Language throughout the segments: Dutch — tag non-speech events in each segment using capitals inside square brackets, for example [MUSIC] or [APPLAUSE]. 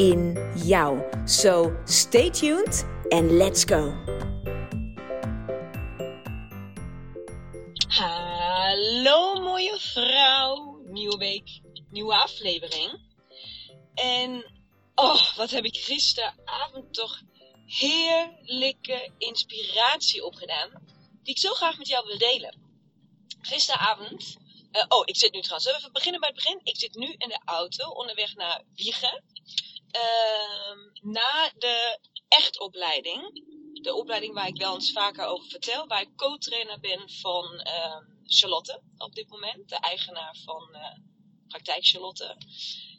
in jou. So stay tuned and let's go. Hallo mooie vrouw. Nieuwe week, nieuwe aflevering. En oh, wat heb ik gisteravond toch heerlijke inspiratie opgedaan. Die ik zo graag met jou wil delen. Gisteravond. Uh, oh, ik zit nu trouwens. Zullen we even beginnen bij het begin? Ik zit nu in de auto onderweg naar Wiegen. Uh, na de echtopleiding de opleiding waar ik wel eens vaker over vertel, waar ik co-trainer ben van uh, Charlotte op dit moment, de eigenaar van uh, Praktijk Charlotte.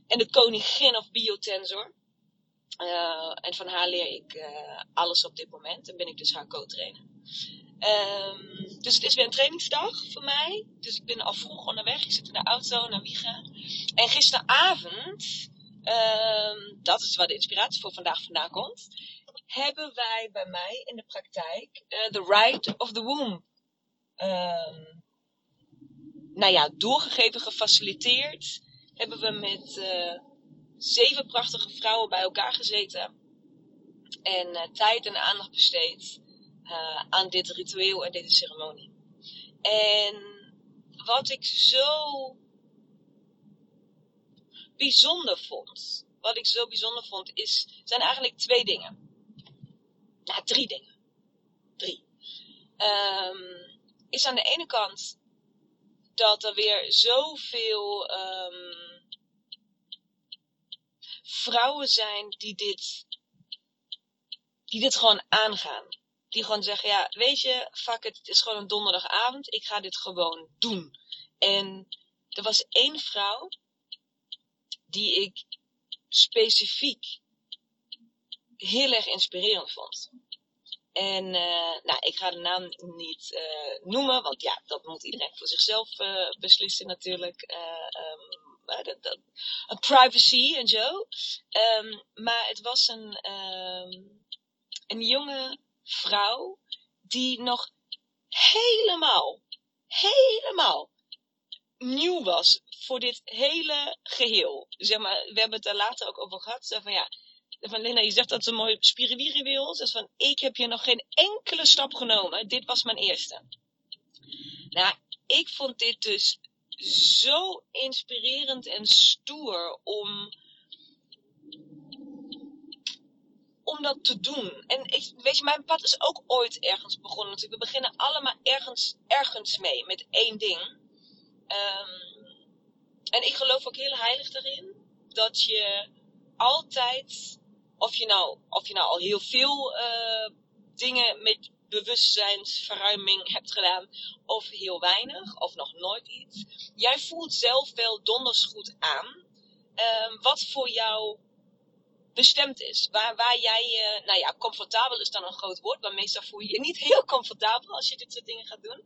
En de koningin of biotensor. Uh, en van haar leer ik uh, alles op dit moment en ben ik dus haar co-trainer. Um, dus het is weer een trainingsdag voor mij. Dus ik ben al vroeg onderweg. Ik zit in de auto naar Wiegen. En gisteravond, dat is waar de inspiratie voor vandaag vandaan komt hebben wij bij mij in de praktijk uh, The Right of the Womb. Um, nou ja, doorgegeven, gefaciliteerd. Hebben we met uh, zeven prachtige vrouwen bij elkaar gezeten. En uh, tijd en aandacht besteed aan dit ritueel en deze ceremonie. En wat ik zo bijzonder vond. Wat ik zo bijzonder vond, is, zijn eigenlijk twee dingen. Nou, drie dingen. Drie. Um, is aan de ene kant dat er weer zoveel um, vrouwen zijn die dit, die dit gewoon aangaan. Die gewoon zeggen, ja, weet je, fuck it, het is gewoon een donderdagavond, ik ga dit gewoon doen. En er was één vrouw die ik specifiek heel erg inspirerend vond. En uh, nou, ik ga de naam niet uh, noemen, want ja, dat moet iedereen voor zichzelf uh, beslissen natuurlijk. Um, dat, dat, privacy en zo. Um, maar het was een, um, een jonge vrouw die nog helemaal, helemaal nieuw was voor dit hele geheel. Zeg maar, we hebben het er later ook over gehad. Van ja, van Lena, je zegt dat ze mooi spiriwiri wil. Van, ik heb hier nog geen enkele stap genomen. Dit was mijn eerste. Nou, ik vond dit dus zo inspirerend en stoer om, om dat te doen. En ik, weet je, mijn pad is ook ooit ergens begonnen. we beginnen allemaal ergens, ergens mee, met één ding. Um, en ik geloof ook heel heilig erin dat je altijd of je nou, of je nou al heel veel uh, dingen met bewustzijnsverruiming hebt gedaan, of heel weinig, of nog nooit iets. Jij voelt zelf wel donders goed aan uh, wat voor jou bestemd is. Waar, waar jij je, uh, nou ja, comfortabel is dan een groot woord, maar meestal voel je je niet heel comfortabel als je dit soort dingen gaat doen.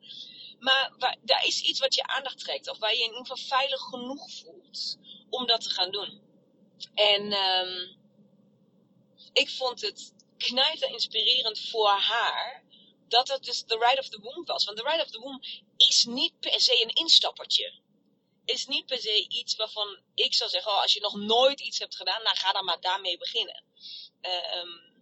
Maar daar is iets wat je aandacht trekt, of waar je in ieder geval veilig genoeg voelt om dat te gaan doen. En um, ik vond het knijter inspirerend voor haar dat het dus The Ride of the Womb was. Want The Ride of the Womb is niet per se een instappertje. Is niet per se iets waarvan ik zou zeggen, oh, als je nog nooit iets hebt gedaan, dan ga dan maar daarmee beginnen. Uh, um,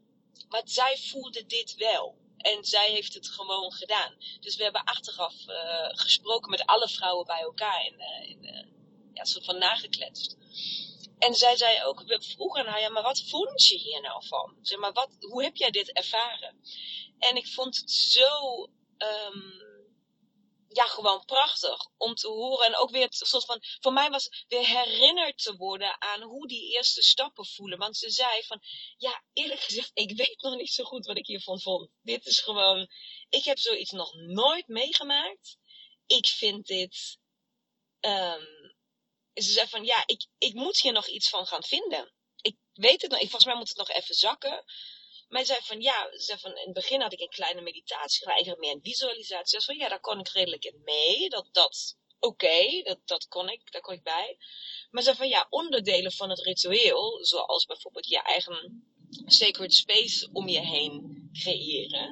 maar zij voelde dit wel. En zij heeft het gewoon gedaan. Dus we hebben achteraf uh, gesproken met alle vrouwen bij elkaar. En, uh, in, ja, een soort van nagekletst. En zij zei ook, we vroegen haar, ja, maar wat vond je hier nou van? Zeg maar, wat, hoe heb jij dit ervaren? En ik vond het zo, um, ja, gewoon prachtig om te horen. En ook weer het soort van, voor mij was weer herinnerd te worden aan hoe die eerste stappen voelen. Want ze zei van, ja, eerlijk gezegd, ik weet nog niet zo goed wat ik hiervan vond. Dit is gewoon, ik heb zoiets nog nooit meegemaakt. Ik vind dit, um, ze zei van ja, ik, ik moet hier nog iets van gaan vinden. ik weet het nog, volgens mij moet het nog even zakken. Maar zei van ja, zei van, in het begin had ik een kleine meditatie, maar eigenlijk meer een visualisatie. Zei van ja, daar kon ik redelijk in mee. Dat, dat oké, dat, dat kon ik, daar kon ik bij. Maar zei van ja, onderdelen van het ritueel, zoals bijvoorbeeld je eigen sacred space om je heen creëren.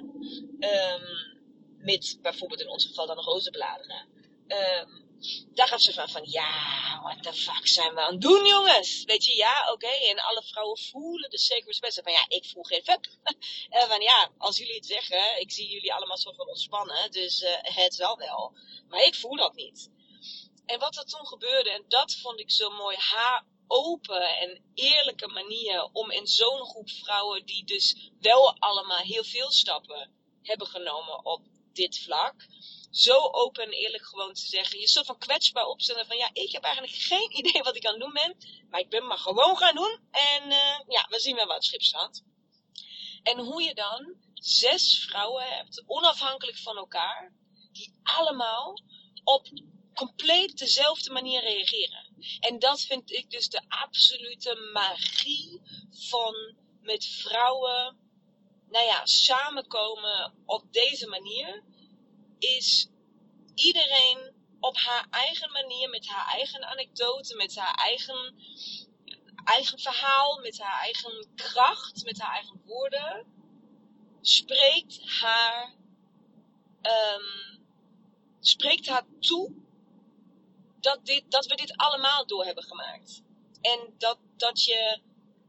Um, met bijvoorbeeld in ons geval dan rozenbladeren. Um, daar gaf ze van, van ja, what the fuck zijn we aan het doen, jongens? Weet je, ja, oké. En alle vrouwen voelen de sacred space. Van ja, ik voel geen fuck. [LAUGHS] en van ja, als jullie het zeggen, ik zie jullie allemaal zo van ontspannen, dus uh, het zal wel. Maar ik voel dat niet. En wat er toen gebeurde, en dat vond ik zo mooi, haar open en eerlijke manier om in zo'n groep vrouwen, die dus wel allemaal heel veel stappen hebben genomen op dit vlak, zo open en eerlijk gewoon te zeggen. Je soort van kwetsbaar opstellen van ja, ik heb eigenlijk geen [LAUGHS] idee wat ik aan het doen ben. Maar ik ben maar gewoon gaan doen. En uh, ja, we zien wel wat het schip staat. En hoe je dan zes vrouwen hebt, onafhankelijk van elkaar, die allemaal op compleet dezelfde manier reageren. En dat vind ik dus de absolute magie van met vrouwen, nou ja, samenkomen op deze manier is iedereen op haar eigen manier, met haar eigen anekdote, met haar eigen, eigen verhaal, met haar eigen kracht, met haar eigen woorden, spreekt haar, um, spreekt haar toe dat, dit, dat we dit allemaal door hebben gemaakt. En dat, dat, je,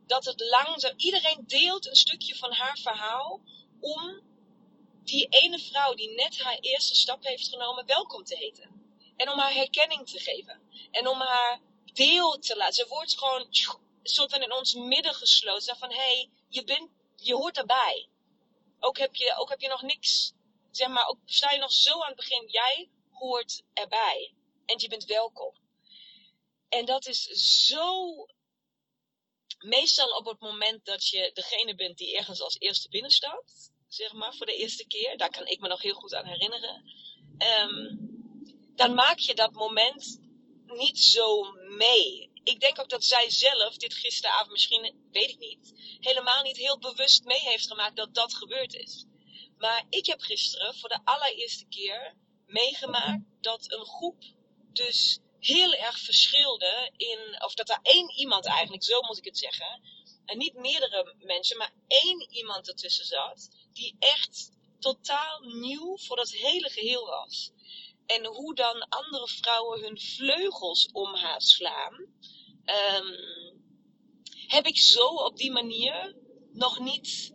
dat het langzaam, iedereen deelt een stukje van haar verhaal om die ene vrouw die net haar eerste stap heeft genomen welkom te heten. En om haar herkenning te geven. En om haar deel te laten. Ze wordt gewoon soort van in ons midden gesloten. Van hé, hey, je, je hoort erbij. Ook heb, je, ook heb je nog niks. Zeg maar, ook sta je nog zo aan het begin. Jij hoort erbij. En je bent welkom. En dat is zo. Meestal op het moment dat je degene bent die ergens als eerste binnenstapt zeg maar, voor de eerste keer. Daar kan ik me nog heel goed aan herinneren. Um, dan maak je dat moment niet zo mee. Ik denk ook dat zij zelf dit gisteravond misschien, weet ik niet, helemaal niet heel bewust mee heeft gemaakt dat dat gebeurd is. Maar ik heb gisteren voor de allereerste keer meegemaakt dat een groep dus heel erg verschilde in, of dat er één iemand eigenlijk, zo moet ik het zeggen, en niet meerdere mensen, maar één iemand ertussen zat, die echt totaal nieuw voor dat hele geheel was. En hoe dan andere vrouwen hun vleugels om haar slaan, um, heb ik zo op die manier nog niet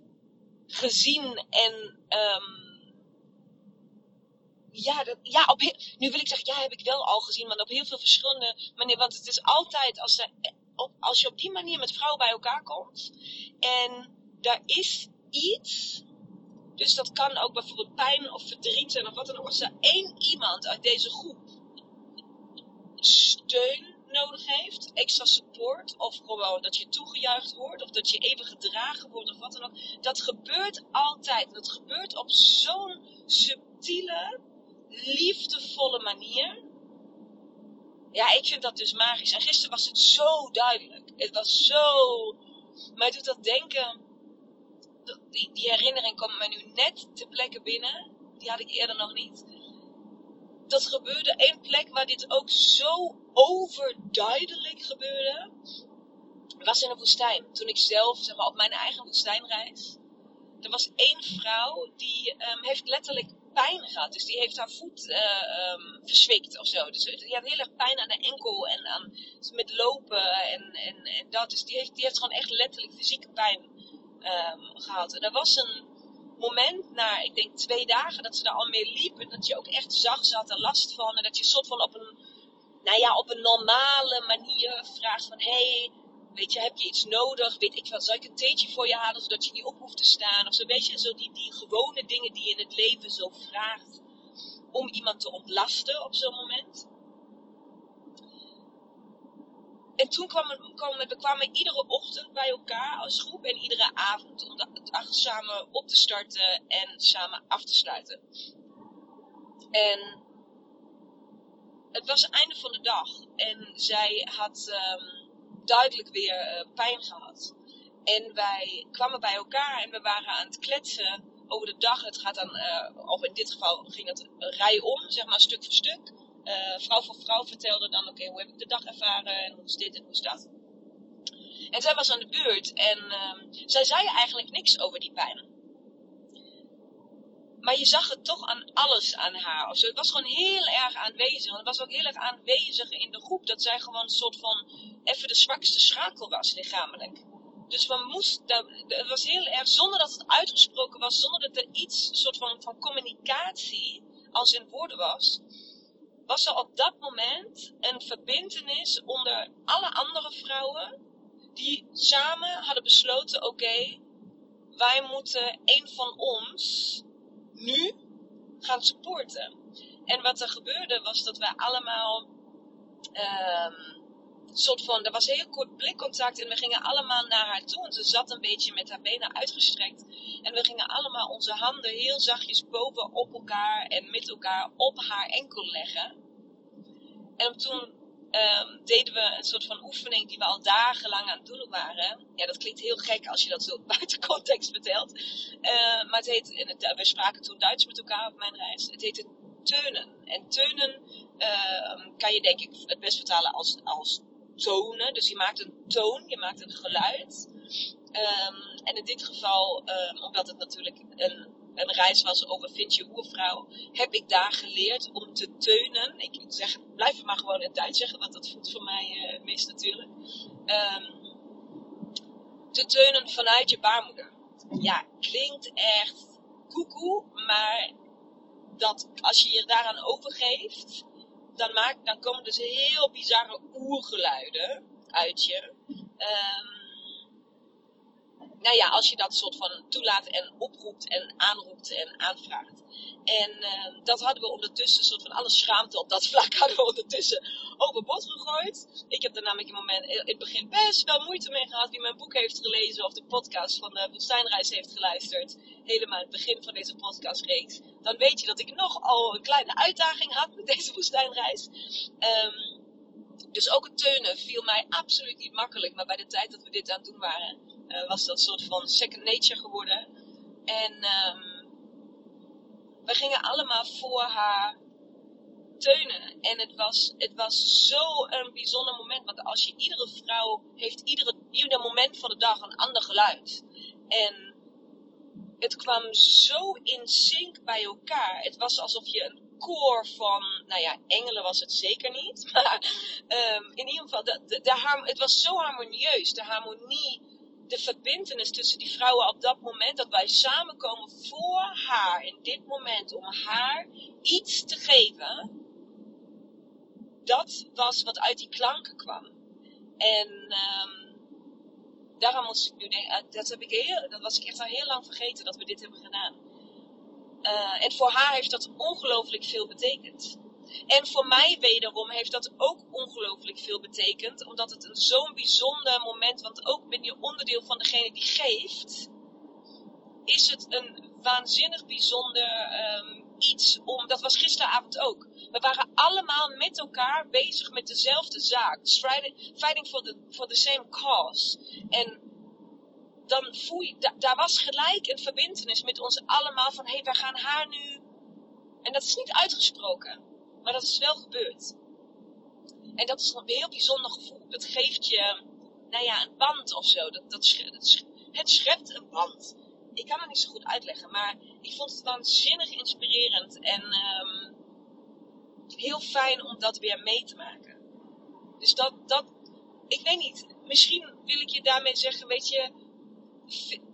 gezien en um, ja, dat, ja op nu wil ik zeggen, ja, heb ik wel al gezien, maar op heel veel verschillende manieren. Want het is altijd, als, op, als je op die manier met vrouwen bij elkaar komt en daar is iets dus dat kan ook bijvoorbeeld pijn of verdriet zijn of wat dan ook. Als er één iemand uit deze groep steun nodig heeft, extra support, of gewoon dat je toegejuicht wordt, of dat je even gedragen wordt, of wat dan ook. Dat gebeurt altijd. Dat gebeurt op zo'n subtiele, liefdevolle manier. Ja, ik vind dat dus magisch. En gisteren was het zo duidelijk. Het was zo. Mij doet dat denken die, die herinnering komt me nu net te plekken binnen. Die had ik eerder nog niet. Dat gebeurde één plek waar dit ook zo overduidelijk gebeurde. Was in een woestijn. Toen ik zelf, zeg maar, op mijn eigen woestijnreis. Er was één vrouw die um, heeft letterlijk pijn gehad. Dus die heeft haar voet uh, verswikt of zo. Dus die had heel erg pijn aan de enkel en aan, met lopen en, en, en dat. Dus die heeft, die heeft gewoon echt letterlijk fysieke pijn um, gehad. En er was een moment na, ik denk twee dagen, dat ze daar al mee liep. En dat je ook echt zag, ze had er last van. En dat je soort van op een, nou ja, op een normale manier vraagt van, hey, weet je, heb je iets nodig? Weet ik wel, zal ik een theetje voor je halen, zodat je niet op hoeft te staan? Of zo, weet je, zo die, die gewone dingen die je in het leven zo vraagt om iemand te ontlasten op zo'n moment. En toen kwamen, kwamen, we kwamen iedere ochtend bij elkaar als groep en iedere avond om het samen op te starten en samen af te sluiten. En het was het einde van de dag en zij had, um, duidelijk weer eh, pijn gehad. En wij kwamen bij elkaar en we waren aan het kletsen over de dag. Het gaat dan, uh, of in dit geval ging het rij om, zeg maar stuk voor stuk. Uh, vrouw voor vrouw vertelde dan, oké, hoe heb ik de dag ervaren en hoe is dit en hoe is dat. En zij was aan de beurt en uh, zij zei eigenlijk niks over die pijn. Maar je zag het toch aan alles aan haar. Of. Het was gewoon heel erg aanwezig. Het was ook heel erg aanwezig in de groep. Dat zij gewoon een soort van even de zwakste schakel was lichamelijk. Dus we moesten, het was heel erg, zonder dat het uitgesproken was, zonder dat er iets, soort van, van communicatie als in woorden was, was er op dat moment een verbindenis onder alle andere vrouwen die samen hadden besloten, oké, wij moeten een van ons nu gaan supporten. En wat er gebeurde was dat wij allemaal um, soort van, er was heel kort blikcontact en we gingen allemaal naar haar toe. En ze zat een beetje met haar benen uitgestrekt. En we gingen allemaal onze handen heel zachtjes boven op elkaar en met elkaar op haar enkel leggen. En toen um, deden we een soort van oefening die we al dagenlang aan het doen waren. Ja, dat klinkt heel gek als je dat zo [LAUGHS] buiten context vertelt. Uh, maar het heet, het, we spraken toen Duits met elkaar op mijn reis. Het heette teunen. En teunen uh, kan je denk ik het best vertalen als, als tonen. Dus je maakt een toon, je maakt een geluid. Um, en in dit geval, um, omdat het natuurlijk een, een reis was over Vind je oervrouw, heb ik daar geleerd om te teunen. Ik zeg, blijf het maar gewoon in het Duits zeggen, want dat voelt voor mij uh, meest natuurlijk. Um, te teunen vanuit je baarmoeder. Ja, klinkt echt koekoe, maar dat als je je daaraan overgeeft, dan, maakt, dan komen dus heel bizarre oergeluiden uit je. Um, nou ja, als je dat soort van toelaat en oproept en aanroept en aanvraagt. En uh, dat hadden we ondertussen, soort van alle schaamte op dat vlak hadden we ondertussen overbod gegooid. Ik heb er namelijk in, moment, in het begin best wel moeite mee gehad. Wie mijn boek heeft gelezen of de podcast van de woestijnreis heeft geluisterd. Helemaal het begin van deze podcastreeks. Dan weet je dat ik nogal een kleine uitdaging had met deze woestijnreis. Um, dus ook het teunen viel mij absoluut niet makkelijk. Maar bij de tijd dat we dit aan het doen waren, uh, was dat soort van second nature geworden. En um, we gingen allemaal voor haar teunen. En het was, het was zo een bijzonder moment. Want als je iedere vrouw heeft iedere, ieder moment van de dag een ander geluid. En het kwam zo in sync bij elkaar. Het was alsof je een koor van, nou ja, engelen was het zeker niet. [LAUGHS] Maar um, in ieder geval, de, de, de, het was zo harmonieus. De harmonie de verbindenis tussen die vrouwen op dat moment, dat wij samenkomen voor haar in dit moment, om haar iets te geven, dat was wat uit die klanken kwam. En um, daarom moest ik nu denken, eh, dat, heb ik heel, dat was ik echt al heel lang vergeten dat we dit hebben gedaan. Uh, en voor haar heeft dat ongelooflijk veel betekend. En voor mij wederom heeft dat ook ongelooflijk veel betekend. Omdat het een zo'n bijzonder moment, want ook ben je onderdeel van degene die geeft. Is het een waanzinnig bijzonder um, iets om, dat was gisteravond ook. We waren allemaal met elkaar bezig met dezelfde zaak. Fighting for the, the same cause. En dan voel je, da, daar was gelijk een verbindenis met ons allemaal van, hé, hey, wij gaan haar nu. En dat is niet uitgesproken. Maar dat is wel gebeurd. En dat is een heel bijzonder gevoel. Dat geeft je, nou ja, een band of zo. Dat, dat, het schept een band. Ik kan het niet zo goed uitleggen, maar ik vond het waanzinnig inspirerend en um, heel fijn om dat weer mee te maken. Dus dat, dat, ik weet niet, misschien wil ik je daarmee zeggen, weet je,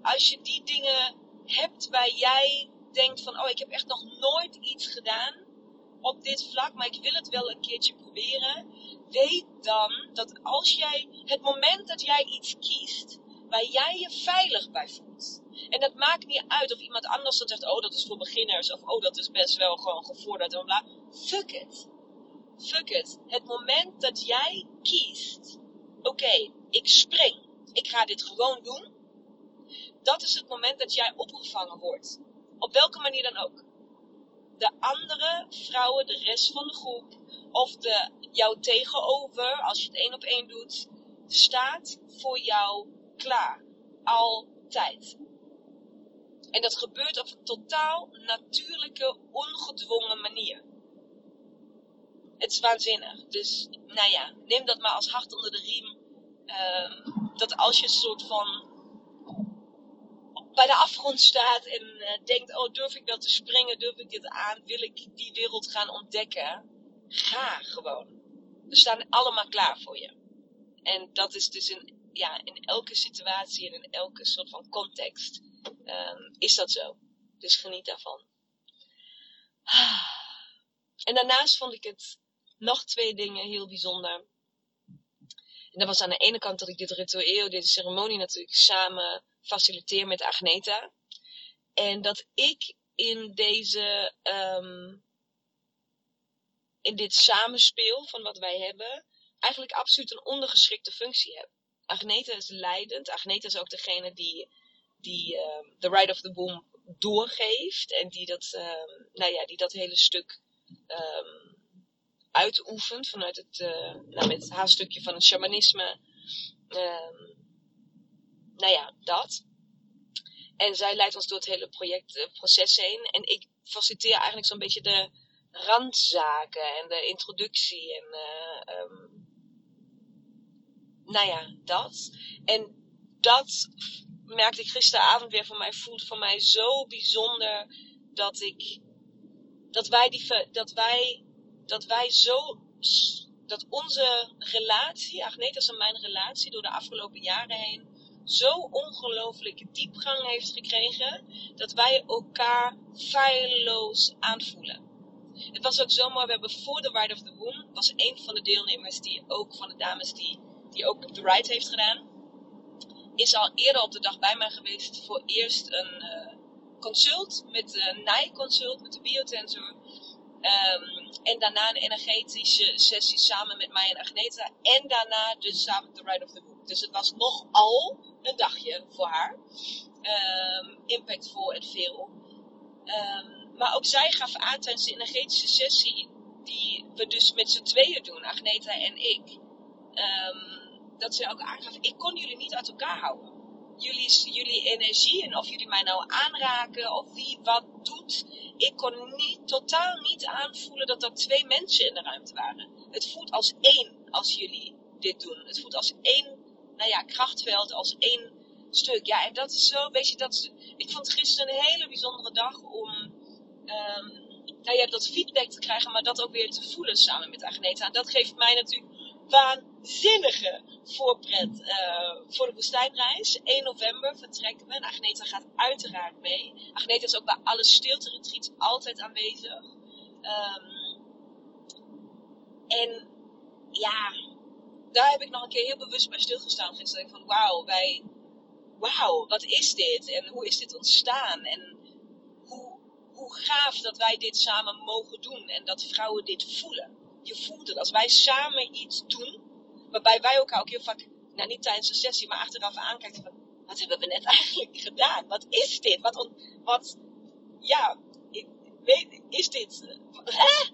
als je die dingen hebt waar jij denkt van, oh, ik heb echt nog nooit iets gedaan op dit vlak, maar ik wil het wel een keertje proberen. Weet dan dat als jij, het moment dat jij iets kiest, waar jij je veilig bij voelt. En dat maakt niet uit of iemand anders dan zegt, oh dat is voor beginners, of oh dat is best wel gewoon gevorderd, en bla. Fuck it. Fuck it. Het moment dat jij kiest, oké, ik spring, ik ga dit gewoon doen. Dat is het moment dat jij opgevangen wordt. Op welke manier dan ook de andere vrouwen, de rest van de groep, of de, jou tegenover, als je het één op één doet, staat voor jou klaar. Altijd. En dat gebeurt op een totaal natuurlijke, ongedwongen manier. Het is waanzinnig. Dus, nou ja, neem dat maar als hart onder de riem. Ehm, dat als je een soort van bij de afgrond staat en uh, denkt: Oh, durf ik dat te springen? Durf ik dit aan? Wil ik die wereld gaan ontdekken? Ga gewoon. We staan allemaal klaar voor je. En dat is dus in, ja, in elke situatie en in elke soort van context um, is dat zo. Dus geniet daarvan. En daarnaast vond ik het nog twee dingen heel bijzonder. En dat was aan de ene kant dat ik dit ritueel, deze ceremonie natuurlijk samen faciliteer met Agneta. En dat ik in deze, um, in dit samenspeel van wat wij hebben, eigenlijk absoluut een ondergeschikte functie heb. Agneta is leidend. Agneta is ook degene die, die The Ride of the Boom doorgeeft. En die dat, um, nou ja, die dat hele stuk uitoefent vanuit het, uh, nou, met stukje van het shamanisme. Nou ja, dat. En zij leidt ons door het hele projectproces uh, heen. En ik faciliteer eigenlijk zo'n beetje de randzaken en de introductie en uh, um, nou ja, dat. En dat merkte ik gisteravond weer van mij, voelt voor mij zo bijzonder dat ik, dat wij die, dat wij, dat wij zo, dat onze relatie, Agnetas en mijn relatie door de afgelopen jaren heen, zo ongelooflijke diepgang heeft gekregen, dat wij elkaar feilloos aanvoelen. Het was ook zo mooi, we hebben voor de Ride of the Womb, was een van de deelnemers die ook, van de dames die, die ook de ride heeft gedaan, is al eerder op de dag bij mij geweest voor eerst een uh, consult, met een NAI-consult, met de biotensor. Um, en daarna een energetische sessie samen met mij en Agneta. En daarna dus samen de Ride of the Book. Dus het was nogal een dagje voor haar. Um, impactvol en veel. Um, maar ook zij gaf aan tijdens de energetische sessie, die we dus met z'n tweeën doen, Agneta en ik. dat zij ook aangaf, ik kon jullie niet uit elkaar houden. Jullie, jullie energie en of jullie mij nou aanraken of wie wat doet. Ik kon niet, totaal niet aanvoelen dat er twee mensen in de ruimte waren. Het voelt als één als jullie dit doen. Het voelt als één, nou ja, krachtveld, als één stuk. Ja, en dat is zo, weet je, dat ik vond gisteren een hele bijzondere dag om, um, nou ja, dat feedback te krijgen, maar dat ook weer te voelen samen met Agneta. En dat geeft mij natuurlijk waanzinnige voorpret uh, voor de woestijnreis. 1 november vertrekken we en Agneta gaat uiteraard mee. Agneta is ook bij alle stilte retreats altijd aanwezig. Um, en ja, daar heb ik nog een keer heel bewust bij stilgestaan gisteren. Van wauw, wij, wauw, wat is dit? En hoe is dit ontstaan? En hoe, hoe gaaf dat wij dit samen mogen doen en dat vrouwen dit voelen je voelt het. Als wij samen iets doen, waarbij wij elkaar ook heel vaak, nou niet tijdens de sessie, maar achteraf aankijken van, wat hebben we net [LAUGHS] eigenlijk gedaan? Wat is dit? Wat, wat ja, weet, is dit? Hè?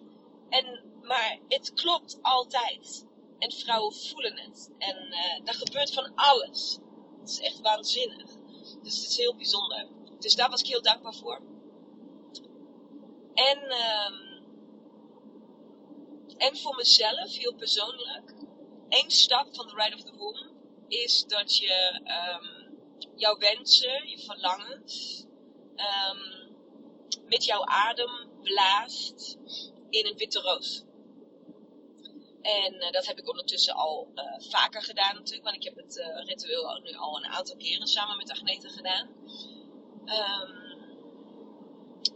En, maar het klopt altijd. En vrouwen voelen het. En uh, daar gebeurt van alles. Het is echt waanzinnig. Dus het is heel bijzonder. Dus daar was ik heel dankbaar voor. En um, en voor mezelf, heel persoonlijk, één stap van de Ride of the Womb is dat je um, jouw wensen, je verlangens, um, met jouw adem blaast in een witte roos. En uh, dat heb ik ondertussen al uh, vaker gedaan natuurlijk, want ik heb het uh, ritueel nu al een aantal keren samen met Agneta gedaan. Um,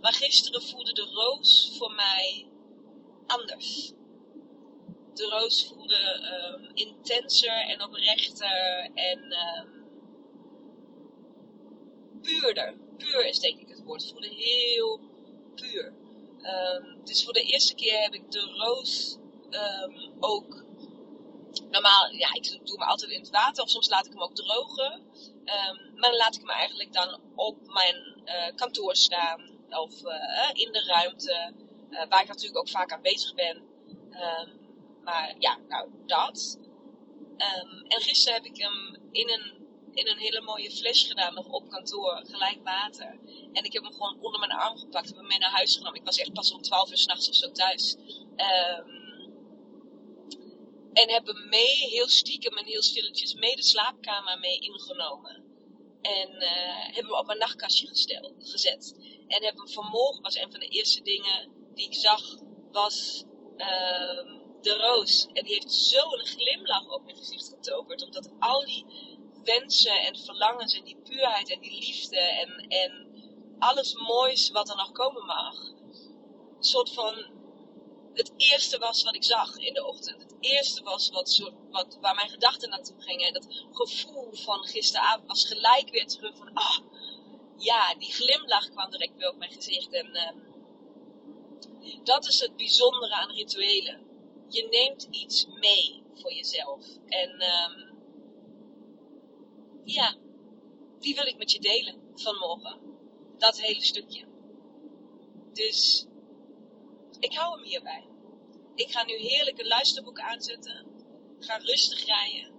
maar gisteren voelde de roos voor mij anders de roos voelde um, intenser en oprechter en um, puurder. Puur is denk ik het woord. Voelde heel puur. Um, dus voor de eerste keer heb ik de roos ook. Normaal, ja, ik doe hem altijd in het water of soms laat ik hem ook drogen. maar dan laat ik hem eigenlijk dan op mijn uh, kantoor staan of uh, in de ruimte, uh, waar ik natuurlijk ook vaak aanwezig ben. Um, maar ja, nou dat. Ehm, en gisteren heb ik hem in een, in een hele mooie fles gedaan, nog op kantoor, gelijk water. En ik heb hem gewoon onder mijn arm gepakt en hem mee naar huis genomen. Ik was echt pas om 12 uur s'nachts of zo thuis. Um, en heb hem mee, heel stiekem en heel stilletjes, mee de slaapkamer mee ingenomen. En uh, hebben hem op mijn nachtkastje gesteld, gezet. En heb hem vanmorgen, was een van de eerste dingen die ik zag, was uh, de roos. En die heeft zo'n glimlach op mijn gezicht getoverd. Omdat al die wensen en verlangens en die puurheid en die liefde en, en alles moois wat er nog komen mag. Een soort van het eerste was wat ik zag in de ochtend. Het eerste was wat soort, wat, waar mijn gedachten naartoe gingen. Dat gevoel van gisteravond was gelijk weer terug van, ah, ja, die glimlach kwam direct weer op mijn gezicht. En uh, dat is het bijzondere aan rituelen. Je neemt iets mee voor jezelf. En um, ja, die wil ik met je delen vanmorgen. Dat hele stukje. Dus ik hou hem hierbij. Ik ga nu heerlijk een luisterboek aanzetten. Ga rustig rijden.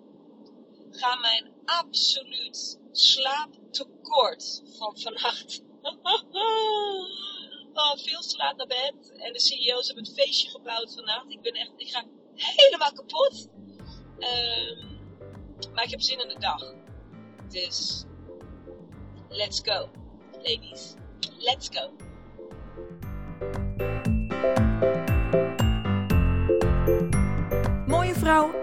Ga mijn absoluut slaaptekort van vannacht. [LAUGHS] veel te laat naar bed. En de CEO's hebben een feestje gebouwd vannacht. Ik ben echt, ik ga helemaal kapot. Um, maar ik heb zin in de dag. Dus, let's go. Ladies, let's go. Mooie vrouw,